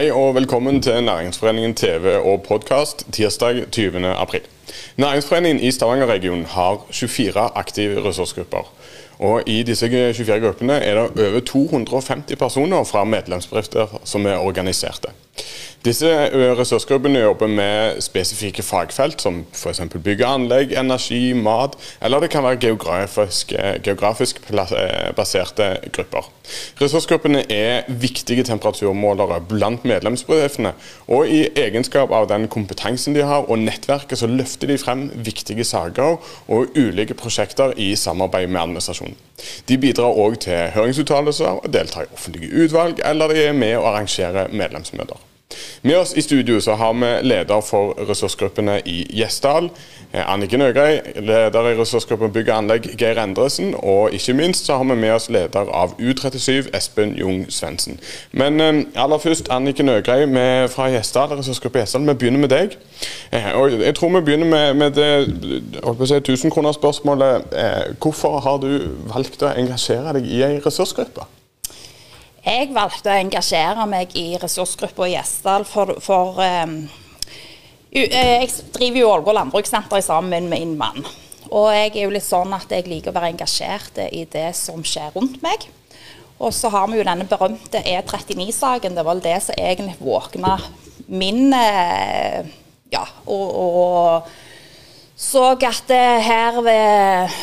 Hei og velkommen til Næringsforeningen TV og podkast tirsdag 20. april. Næringsforeningen i Stavanger-regionen har 24 aktive ressursgrupper. Og I disse 24 gruppene er det over 250 personer fra medlemsbedrifter som er organiserte. Disse ressursgruppene jobber med spesifikke fagfelt, som f.eks. bygg og anlegg, energi, mat, eller det kan være geografisk, geografisk baserte grupper. Ressursgruppene er viktige temperaturmålere blant medlemsbedriftene, og i egenskap av den kompetansen de har og nettverket, så løfter de frem viktige saker og ulike prosjekter i samarbeid med administrasjonen. De bidrar òg til høringsuttalelser, deltar i offentlige utvalg, eller de er med å arrangere medlemsmøter. Med oss i studio så har vi leder for ressursgruppene i Gjesdal, eh, Anniken Øgrei, leder i ressursgruppen Bygg og anlegg, Geir Endresen, og ikke minst så har vi med oss leder av U37, Espen Jung Svendsen. Men eh, aller først, Anniken Øgrei fra Gjesdal, ressursgruppe Gjesdal. Vi begynner med deg. Eh, og jeg tror vi begynner med, med det holdt på å si, tusenkronersspørsmålet. Hvorfor har du valgt å engasjere deg i ei ressursgruppe? Jeg valgte å engasjere meg i ressursgruppa i Gjesdal for, for um, Jeg driver jo Ålgård landbrukssenter sammen med min mann. Og jeg er jo litt sånn at jeg liker å være engasjert i det som skjer rundt meg. Og så har vi jo denne berømte E39-saken. Det var vel det som egentlig våkna min eh, Ja, og, og så at her ved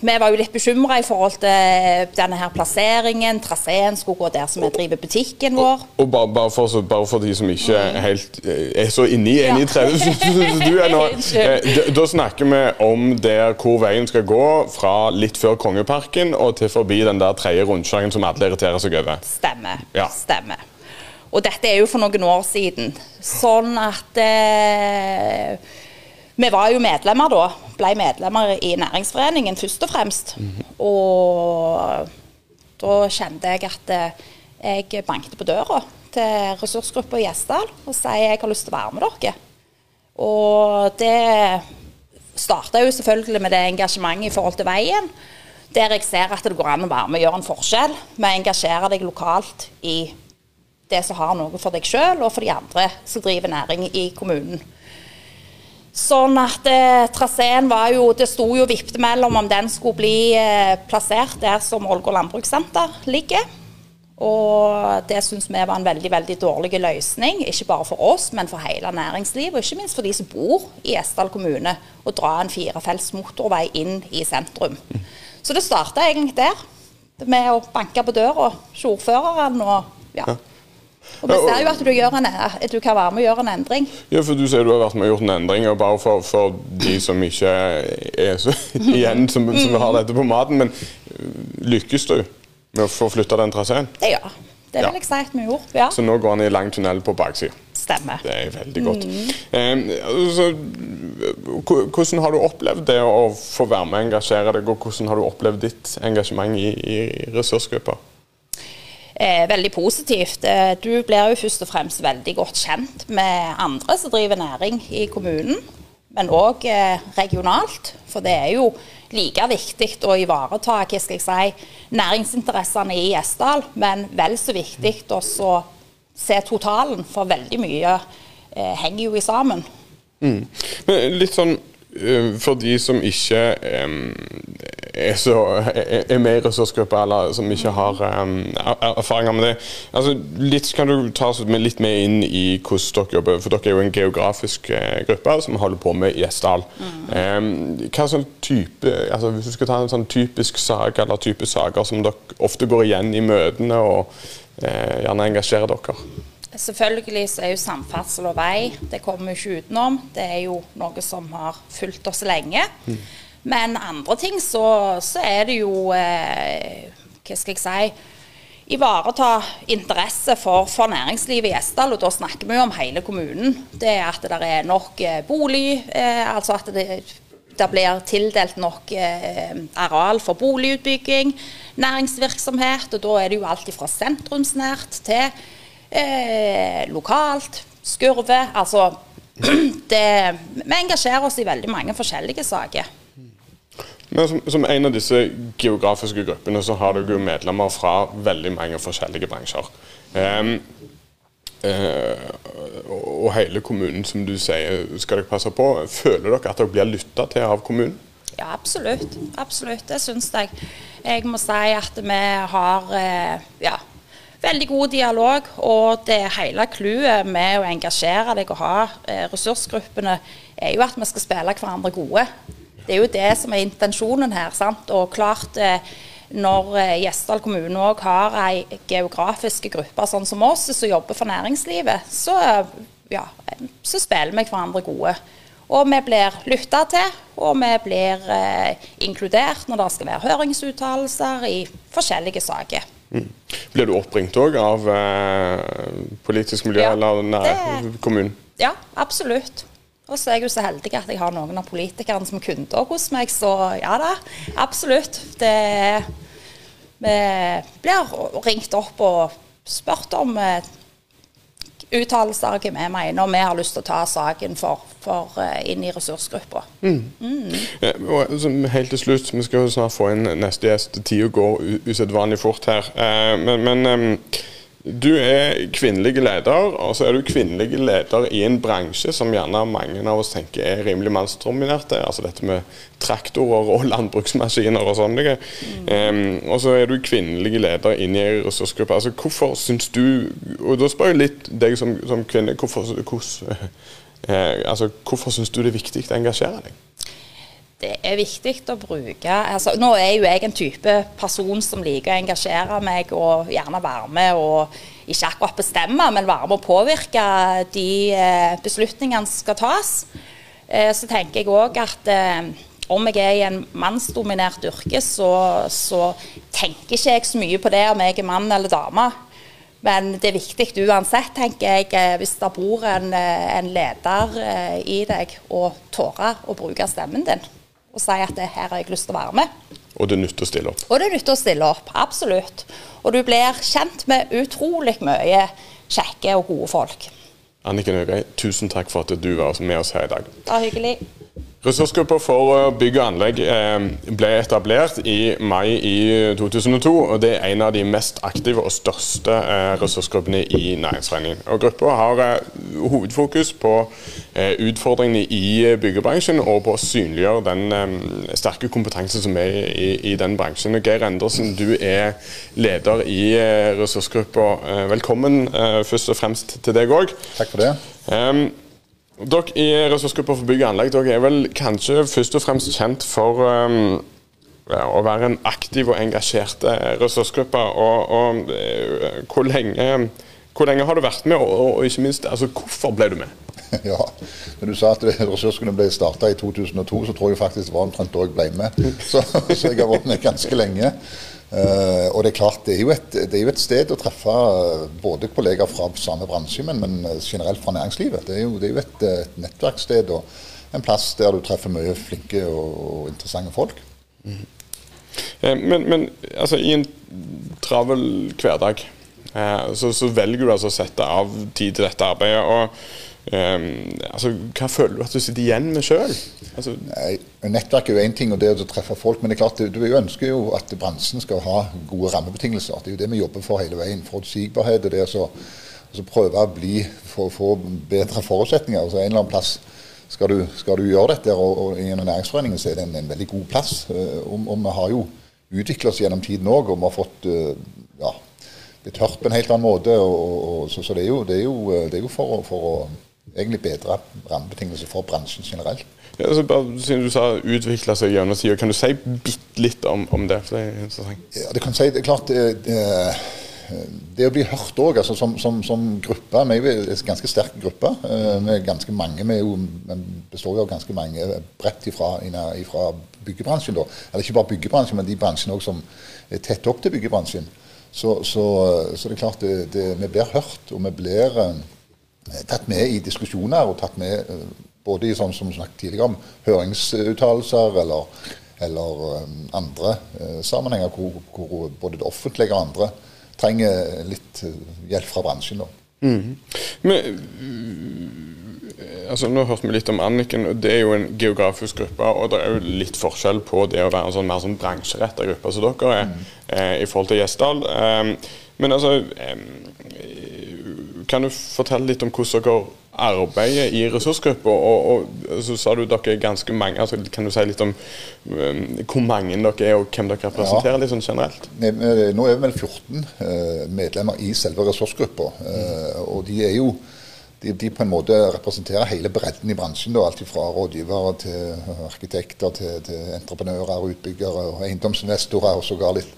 vi var jo litt bekymra i forhold til denne her plasseringen. Traseen skulle gå der som vi driver butikken vår. Og, og bare, bare, for, bare, for, de som ikke er helt eh, er så inni enig i treet du er nå, eh, Da snakker vi om der hvor veien skal gå fra litt før Kongeparken og til forbi den der tredje rundkjøringen som alle irriterer seg over. Stemmer. Ja. Stemmer. Og dette er jo for noen år siden. Sånn at eh, vi var jo medlemmer da. Ble medlemmer i næringsforeningen først og fremst. Mm -hmm. Og da kjente jeg at eh, jeg banket på døra til ressursgruppa i Gjesdal og sier jeg har lyst til å være med dere. Og det starta jo selvfølgelig med det engasjementet i forhold til veien. Der jeg ser at det går an å være med og gjøre en forskjell. Vi engasjerer deg lokalt i det som har noe for deg sjøl, og for de andre som driver næring i kommunen. Sånn at eh, traseen var jo Det sto jo vippet mellom om den skulle bli eh, plassert der som Ålgård landbrukssenter ligger. Og det syns vi var en veldig veldig dårlig løsning, ikke bare for oss, men for hele næringslivet. Og ikke minst for de som bor i Gjesdal kommune, å dra en firefelts motorvei inn i sentrum. Så det starta egentlig der, med å banke på døra hos ordføreren og ja. Og Vi ser jo at du, en, at du, kan være med og gjøre en endring. Ja, for Du sier du har vært med og gjort en endring. og Bare for, for de som ikke er så igjen som, som har dette på maten. Men lykkes du med å få flytta den traseen? Ja, det vil jeg si at vi gjort. Ja. Så nå går han i lang tunnel på baksida? Stemmer. Det er veldig godt. Mm. Eh, altså, hvordan har du opplevd det å få være med og engasjere deg, og hvordan har du opplevd ditt engasjement i, i ressursgrupper? Eh, veldig positivt. Eh, du blir jo først og fremst veldig godt kjent med andre som driver næring i kommunen, men òg eh, regionalt. For det er jo like viktig å ivareta hva skal jeg si, næringsinteressene i Gjesdal, men vel så viktig å se totalen, for veldig mye eh, henger jo i sammen. Mm. Litt sånn eh, for de som ikke er, så, er med i ressursgruppa, eller som ikke har um, erfaringer med det. Altså, litt, kan du ta oss med litt med inn i hvordan dere jobber? For dere er jo en geografisk uh, gruppe som holder på med Gjesdal. Mm. Um, hva sånn type, altså, Hvis du skal ta en sånn typisk sak eller type saker som dere ofte går igjen i møtene, og uh, gjerne engasjerer dere? Selvfølgelig så er jo samferdsel og vei, det kommer vi ikke utenom. Det er jo noe som har fulgt oss lenge. Mm. Men andre ting så, så er det jo eh, Hva skal jeg si Ivareta interesse for, for næringslivet i Gjesdal, og da snakker vi jo om hele kommunen. Det er at det er nok eh, bolig, eh, altså at det, det, blir tildelt nok eh, areal for boligutbygging, næringsvirksomhet. Og da er det jo alt fra sentrumsnært til eh, lokalt, skurve. Altså det, Vi engasjerer oss i veldig mange forskjellige saker. Men som, som, en av disse geografiske gruppene så har dere jo medlemmer fra veldig mange forskjellige bransjer. Um, uh, og hele kommunen, som du sier, skal dere passe på. Føler dere at dere blir lytta til av kommunen? Ja, absolutt. Absolutt, det syns jeg. Jeg må si at vi har eh, ja, veldig god dialog. Og det hele clouet med å engasjere deg og ha eh, ressursgruppene, er jo at vi skal spille hverandre gode. Det er jo det som er intensjonen her. sant? Og klart eh, når Gjesdal kommune òg har ei geografisk gruppe sånn som oss, som jobber for næringslivet, så, ja, så spiller vi hverandre gode. Og vi blir lytta til, og vi blir eh, inkludert når det skal være høringsuttalelser i forskjellige saker. Mm. Blir du oppringt òg av eh, politisk miljø ja, eller nei, det, kommunen? Ja, absolutt. Og så er jeg jo så heldig at jeg har noen av politikerne som kunder hos meg, så ja da, absolutt. Det, vi blir ringt opp og spurt om eh, uttalelser hva vi mener, og vi har lyst til å ta saken for, for uh, inn i ressursgruppa. Mm. Mm. Ja, helt til slutt, vi skal jo snart få inn neste gjest. Tida går usedvanlig fort her. Uh, men, men um, du er kvinnelig leder, og så er du kvinnelig leder i en bransje som gjerne mange av oss tenker er rimelig mannsdominert. Altså dette med traktorer og landbruksmaskiner og sånn. Mm. Um, og så er du kvinnelig leder inn i en ressursgruppe. Altså hvorfor syns du Og da spør jeg litt deg som, som kvinne. Hvorfor, hvordan, uh, altså, hvorfor syns du det er viktig å engasjere deg? Det er viktig å bruke altså, Nå er jo jeg en type person som liker å engasjere meg og gjerne være med og ikke akkurat bestemme, men være med å påvirke de eh, beslutningene som skal tas. Eh, så tenker jeg òg at eh, om jeg er i en mannsdominert yrke, så, så, tenker ikke jeg så mye på det om jeg er mann eller dame. Men det er viktig uansett, tenker jeg, hvis det bor en, en leder i deg, og tåre å bruke stemmen din og si at det her har jeg lyst til å være med. Og det nytter å stille opp? Og det nytter å stille opp, absolutt. Og du blir kjent med utrolig mye kjekke og gode folk. Anniken Høgøy, tusen takk for at du var med oss her i dag. Det var hyggelig. Ressursgruppa for eh, bygg og anlegg eh, ble etablert i mai i 2002. og Det er en av de mest aktive og største eh, ressursgruppene i Næringsforeningen. Og Gruppa har hovedfokus på utfordringene i byggebransjen og på å synliggjøre den sterke kompetansen som er i, i den bransjen. Og Geir Endersen, du er leder i ressursgruppa. Velkommen først og fremst til deg òg. Takk for det. Um, dere i Ressursgruppa for bygg og anlegg dere er vel kanskje først og fremst kjent for um, å være en aktiv og engasjert ressursgruppe. Og, og uh, hvor, lenge, hvor, lenge, har du vært med, og, og ikke minst, altså, hvorfor ble du med? Ja, når du sa at ressursene ble starta i 2002, så tror jeg faktisk det var omtrent da jeg ble med. Så, så jeg har vært med ganske lenge. Uh, og det er klart, det er, jo et, er jo et sted å treffe uh, både kollegaer fra samme bransje, men, men uh, generelt fra næringslivet. Det er jo, det er jo et, et, nettverkssted og en plass der du treffer mye flinke og, og interessante folk. Mm. Men, men, altså, i en travel hverdag så, så, velger du altså å sette av tid til dette arbeidet. og Um, altså, hva føler du at du sitter igjen med sjøl? Altså nettverk er jo én ting, og det å treffe folk. Men det er klart, du, du ønsker jo at bransjen skal ha gode rammebetingelser. Det er jo det vi jobber for hele veien. Forutsigbarhet og det å prøve å bli for å få bedre forutsetninger. Altså En eller annen plass skal du, skal du gjøre dette, og, og i en næringsforening så er det en, en veldig god plass. Uh, og, og, vi har jo utvikla oss gjennom tiden òg, og vi har fått uh, ja, blitt hørt på en helt annen måte. Og, så, så det, er jo, det, er jo, det er jo for, for å egentlig bedre rammebetingelser for bransjen generelt. Ja, altså bare Siden du sa utvikle seg gjennom tida, kan du si bitte litt om, om, det? for det er interessant. Ja, det kan si, det er klart det, det, det å bli hørt òg, altså som, som, som, gruppe Vi er en ganske sterk gruppe. Med er ganske mange, vi, jo, består jo av ganske mange bredt ifra, ifra byggebransjen. da. Eller ikke bare byggebransjen, men de bransjene som er tett opp til byggebransjen. Så, så, så det er klart vi blir hørt, og vi blir eh, Eh, tatt med i diskusjoner og tatt med eh, både i sånn som snakket tidligere om høringsuttalelser eller, eller um, andre sammenhenger hvor, hvor, både det offentlige og andre trenger litt hjelp fra bransjen. Mm. Men, altså, nå hørte vi litt om Anniken. og Det er jo en geografisk gruppe. og Det er jo litt forskjell på det å være en sånn mer sånn bransjeretta gruppe som dere er, mm. eh, i forhold til Gjesdal. Eh, men altså um, kan du fortelle litt om hvordan dere arbeider i ressursgruppa? Og, og, så sa du dere er ganske mange. Altså, kan du si litt om um, hvor mange dere er, og hvem dere representerer ja. litt sånn generelt? Nå er vi vel 14 uh, medlemmer i selve ressursgruppa. Uh, og de er jo de, de, på en måte representerer hele bredden i bransjen. Da, alt fra rådgivere til arkitekter til, til entreprenører, utbyggere, og eiendomsinvestorer og sågar litt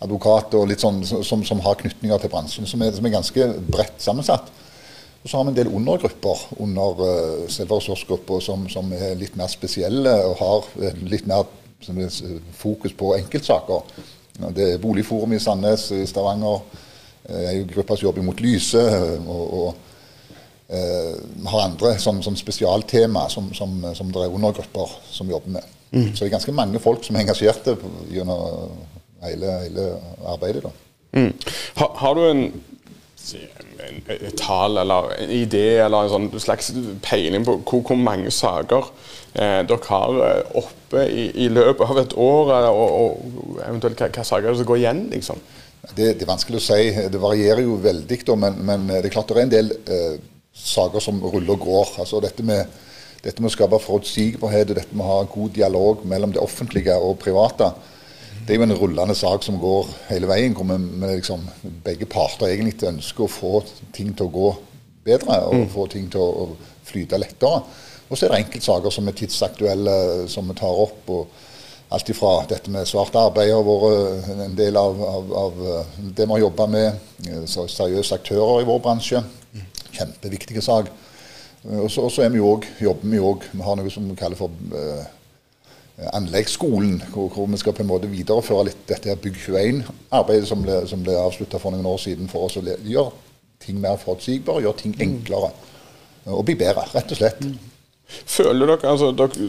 advokater og litt sånn, som, som har knytninger til bransjen, som er, som er ganske bredt sammensatt. Og Så har vi en del undergrupper under uh, selve ressursgruppa som, som, er litt mer spesielle og har litt mer fokus på enkeltsaker. Det er Boligforum i Sandnes, i Stavanger. er jo gruppa som jobber mot Lyse. og, og uh, har andre som, som spesialtema som, som, som, det er undergrupper som jobber med. Mm. Så det er ganske mange folk som er engasjerte gjennom hele, hele arbeidet. Mm. Har, har, du en, en, et tall eller en idé eller en sånn slags peiling på hvor, hvor mange saker eh, dere har eh, oppe i, i, løpet av et år, og, og eventuelt hva, hva saker som går igjen? liksom? Det, det, er vanskelig å si. Det varierer jo veldig, da, men, men, det er klart det er en del eh, saker som ruller og går. Altså dette med, dette med å skape forutsigbarhet og dette med å ha god dialog mellom det offentlige og private, det er jo en rullende sak som går hele veien, hvor vi, liksom, begge parter egentlig ønsker å få ting til å gå bedre og mm. få ting til å, å flyte lettere. Og så er det enkeltsaker som er tidsaktuelle, som vi tar opp. og Alt ifra dette med svart arbeid har vært en del av, av, av det vi har jobba med. Seriøse aktører i vår bransje. Kjempeviktige sak. Og så jobber vi òg Vi har noe som vi kaller for anleggsskolen, hvor, hvor, vi skal på en måte videreføre litt dette her Bygg21-arbeidet som ble, som ble avslutta for noen år siden, for oss å gjøre ting mer forutsigbare, gjøre ting enklere. Og bli bedre, rett og slett. Føler dere, altså, dere,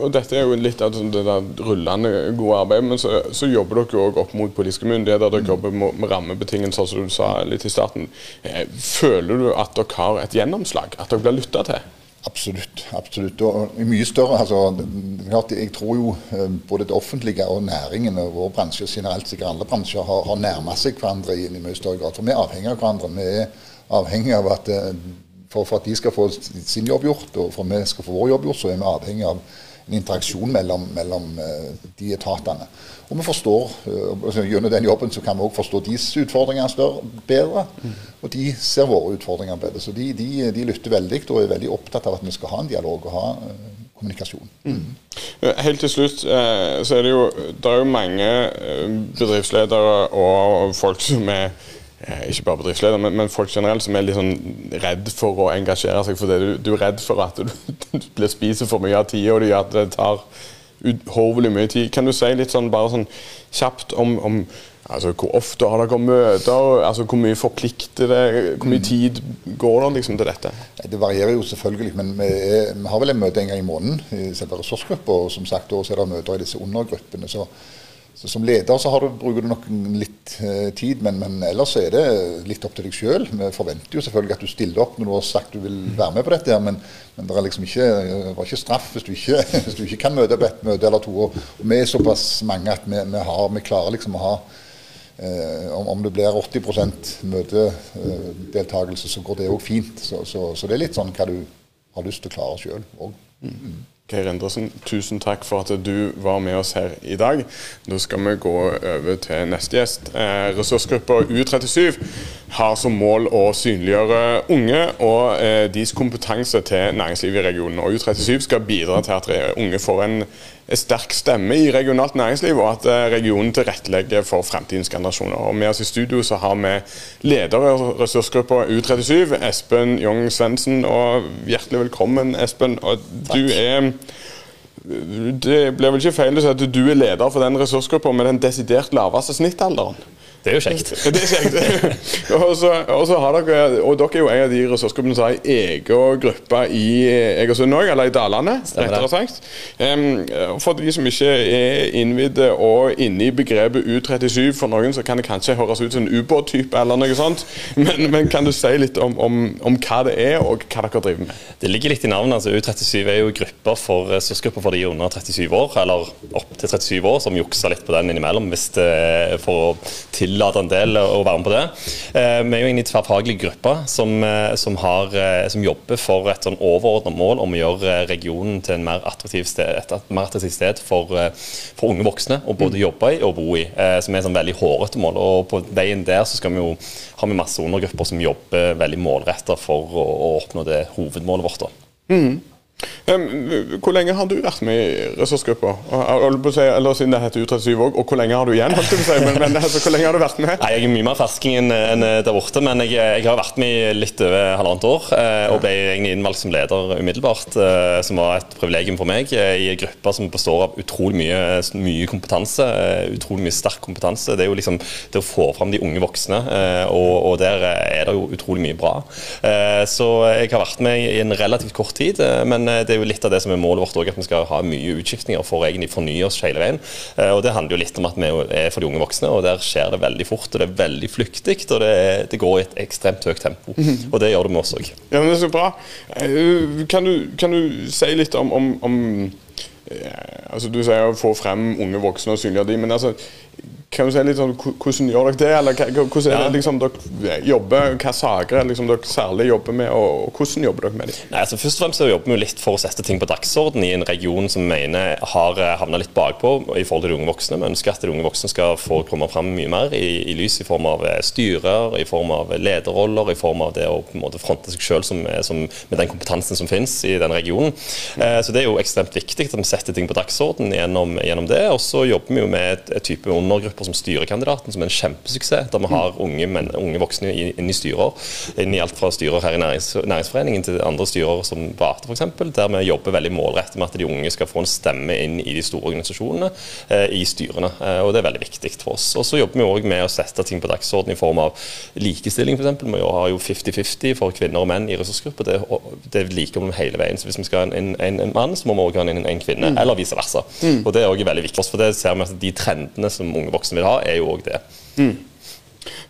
og Dette er jo litt av det der rullende gode arbeidet, men så, så jobber dere òg opp mot politiske myndigheter. Dere jobber med rammebetingelser, som du sa litt i starten. Eh, føler du at dere har et gjennomslag? At dere blir lytta til? Absolutt. absolutt. Og mye større. altså, Jeg tror jo eh, både det offentlige og næringen og vår bransje generelt sikkert andre bransjer har, har nærmet seg hverandre i, i mye større grad. For vi er avhengig av hverandre. Vi er avhengig av at eh, for, for, at de skal få sin jobb gjort, og for at vi skal få vår jobb gjort, så er vi avhengig av en interaksjon mellom, mellom uh, de etatene. Og vi forstår, uh, altså, Gjennom den jobben så kan vi òg forstå deres utfordringer større, bedre. Mm. Og de ser våre utfordringer bedre. Så de, de, de, lytter veldig og er veldig opptatt av at vi skal ha en dialog og ha uh, kommunikasjon. Mm. Helt til slutt så er det jo, det er jo mange bedriftsledere og folk som er Eh, ikke bare bedriftsledere, men, men, folk generelt som er litt sånn redd for å engasjere seg. fordi du, du er redd for at du, du blir spiser for mye av tida, og det gjør at det tar uhorvelig mye tid. Kan du si litt sånn bare sånn kjapt om, om altså, hvor ofte har dere møter? altså Hvor mye forplikter det? Hvor mye tid går det liksom til dette? Det varierer jo selvfølgelig, men vi, er, vi har vel en møte en gang i måneden i selve ressursgruppa. Og som sagt, også er det møter i disse undergruppene. så så Som leder så du, bruker du nok litt eh, tid, men, men, ellers er det litt opp til deg sjøl. Vi forventer jo selvfølgelig at du stiller opp når du har sagt du vil være med på dette, men, men det er liksom ikke, var ikke straff hvis du ikke, hvis du ikke kan møte på et møte eller to. Og, vi er såpass mange at vi, vi, har, vi klarer liksom å ha eh, om, om, det blir 80% møtedeltakelse, så går det òg fint. Så, så, så, det er litt sånn hva du har lyst til å klare sjøl òg. Geir Endresen, tusen takk for at du var med oss her i dag. Nå skal vi gå over til neste gjest. Eh, ressursgruppa U37 har som mål å synliggjøre unge og eh, deres kompetanse til næringslivet i regionen. Og U37 skal bidra til at unge får en sterk stemme i regionalt næringsliv, og at eh, regionen tilrettelegger for fremtidens generasjoner. Og Med oss i studio så har vi leder av ressursgruppa U37, Espen Jong Svendsen. Og hjertelig velkommen, Espen. Og du er det blir vel ikke feil å si at du er leder for den ressursgruppa med den desidert laveste snittalderen? Det er jo kjekt. Det er kjekt. og, så, og, så har dere, og dere er jo en av de ressursgruppene som har en egen gruppe i Egersund òg, eller i Dalane, rettere sagt. Um, for de som ikke er innvidde og inne i begrepet U37, for noen så kan det kanskje høres ut som en ubåttype eller noe sånt. Men, men, kan du si litt om, om, om, hva det er, og hva dere driver med? Det ligger litt i navnet. altså U37 er jo grupper for ressursgrupper for de under 37 år, eller opp til 37 år, som jukser litt på den innimellom hvis det, for å til tillate en del å være med på det. Eh, vi er jo egentlig en tverrfaglig gruppe som, eh, som, har, eh, som, jobber for et sånn overordnet mål om å gjøre regionen til en mer sted, et mer attraktivt sted for, for, unge voksne å både jobbe i og bo i. Som er et sånn veldig hårete mål. og På veien der så skal vi jo, har vi masse undergrupper som jobber veldig målretta for å, å, oppnå det hovedmålet vårt. da. Mm. Hvor lenge har du vært med i ressursgruppa? Eller siden det heter U37 òg, og hvor lenge har du igjen? men, men altså, Hvor lenge har du vært med? Nei, Jeg er mye mer fersking enn en der borte, men jeg, jeg, har vært med i litt over halvannet år. Eh, og ble egentlig innvalgt som leder umiddelbart, eh, som var et privilegium for meg. Eh, I en gruppe som består av utrolig mye, mye kompetanse, utrolig mye sterk kompetanse. Det er jo liksom det å få fram de unge voksne, og, og der er det jo utrolig mye bra. Så jeg har vært med i en relativt kort tid, men det er jo litt av det som er målet vårt òg, at vi skal ha mye utskiftninger for å egentlig fornye oss hele veien. Eh, og Det handler jo litt om at vi er for de unge voksne, og der skjer det veldig fort. og Det er veldig flyktig, og det, det går i et ekstremt høyt tempo. Og det gjør det med oss òg. Ja, men det er så bra. Eh, kan du, kan du si litt om, om, om altså Du sier å få frem unge voksne og synliggjøre de, men altså kan du si litt sånn, Hvordan gjør dere det? Eller hvordan er det liksom dere jobber, hva saker liksom dere særlig jobber med, og hvordan jobber dere med dem? Nei, altså Først og fremst så jobber vi litt for å sette ting på dagsorden i en region som vi mener har eh, havna litt bakpå i forhold til de unge voksne. Vi ønsker at de unge voksne skal få komme fram mye mer i, i lys i form av eh, styrer, i form av lederroller, i form av det å på en måte fronte seg sjøl med den kompetansen som finnes i den regionen. Eh, så det er jo ekstremt viktig at vi setter ting på dagsorden gjennom, gjennom det. Og så jobber vi jo med et, et type undergrupper som styrekandidaten, som er en kjempesuksess. Der vi har unge, men, unge voksne inn i styrer. Inn i alt fra styrer her i nærings, Næringsforeningen til andre styrer som Bate f.eks. Der vi jobber veldig målrettet med at de unge skal få en stemme inn i de store organisasjonene eh, i styrene. Eh, og Det er veldig viktig for oss. Og Så jobber vi òg med å sette ting på dagsorden i form av likestilling f.eks. Vi har jo 50-50 for kvinner og menn i ressursgrupper. Det, det like om hele veien. Så Hvis vi skal ha en, en, en mann, så må vi òg ha en, en kvinne, mm. eller vice versa. Mm. Og Det er også veldig viktig for oss, for det ser vi at de trendene som unge voksne vil ha, er jo òg det. Mm.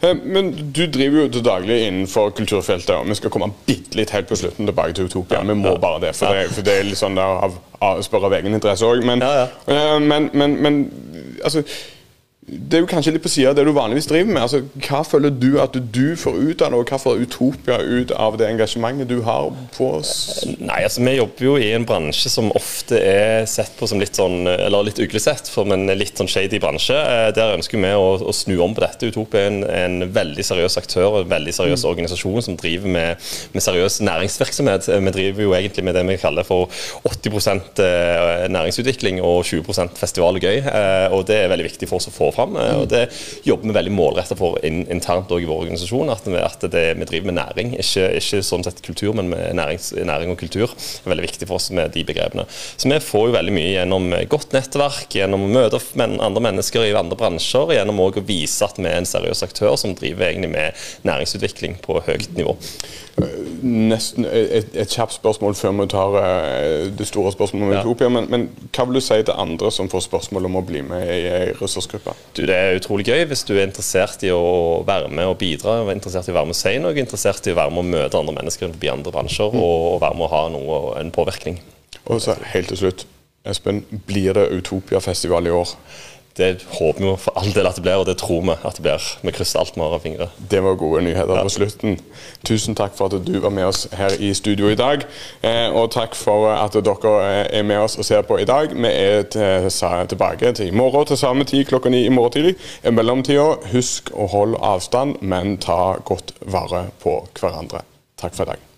Eh, men du driver jo til daglig innenfor kulturfeltet, og vi skal komme bitte litt helt på slutten tilbake til Utopia. Vi må bare det, for, det, for det er litt sånn der av, av spør av egen interesse òg. Men, ja, ja. Eh, men, men, men altså det er jo kanskje litt på sida av det du vanligvis driver med. Altså, hva føler du at du får ut av det, og hva får Utopia ut av det engasjementet du har på oss? Nei, altså Vi jobber jo i en bransje som ofte er sett på som litt sånn, eller litt uglesett, men litt sånn shady bransje. Eh, der ønsker vi å, å snu om på dette. Utopia er en, en, veldig seriøs aktør, en veldig seriøs mm. organisasjon som driver med, med, seriøs næringsvirksomhet. Eh, vi driver jo egentlig med det vi kaller for 80 eh, næringsutvikling og 20 festival og gøy. Og det er veldig viktig for oss å få fram fram. Eh, og Det jobber vi veldig målrettet for internt i vår organisasjon. At, vi, at det, vi driver med næring, ikke, ikke, sånn sett kultur, men med nærings, næring og kultur. Det er veldig viktig for oss med de begrepene. Så vi får jo veldig mye gjennom godt nettverk, gjennom å møte andre mennesker i andre bransjer, gjennom å vise at vi er en seriøs aktør som driver egentlig med næringsutvikling på høyt nivå. Nesten et, et kjapt spørsmål før vi tar det store spørsmålet om ja. Utopia. Men, men, hva vil du si til andre som får spørsmål om å bli med i ei ressursgruppe? Du, det er utrolig gøy hvis du er interessert i å være med og bidra, interessert i å være med å si noe, interessert i å være med å møte andre mennesker i andre bransjer mm. og være med å ha noe, en påvirkning. Og så helt til slutt, Espen, blir det Utopia-festival i år? Det håper vi for all del at det blir, og det tror vi at det blir. Vi krysser alt vi har av fingre. Det var gode nyheter ja. på slutten. Tusen takk for at du var med oss her i studio i dag. Eh, og takk for at dere er med oss og ser på i dag. Vi er tilbake til i morgen til samme tid klokka ni i morgen tidlig. I mellomtida, husk å holde avstand, men ta godt vare på hverandre. Takk for i dag.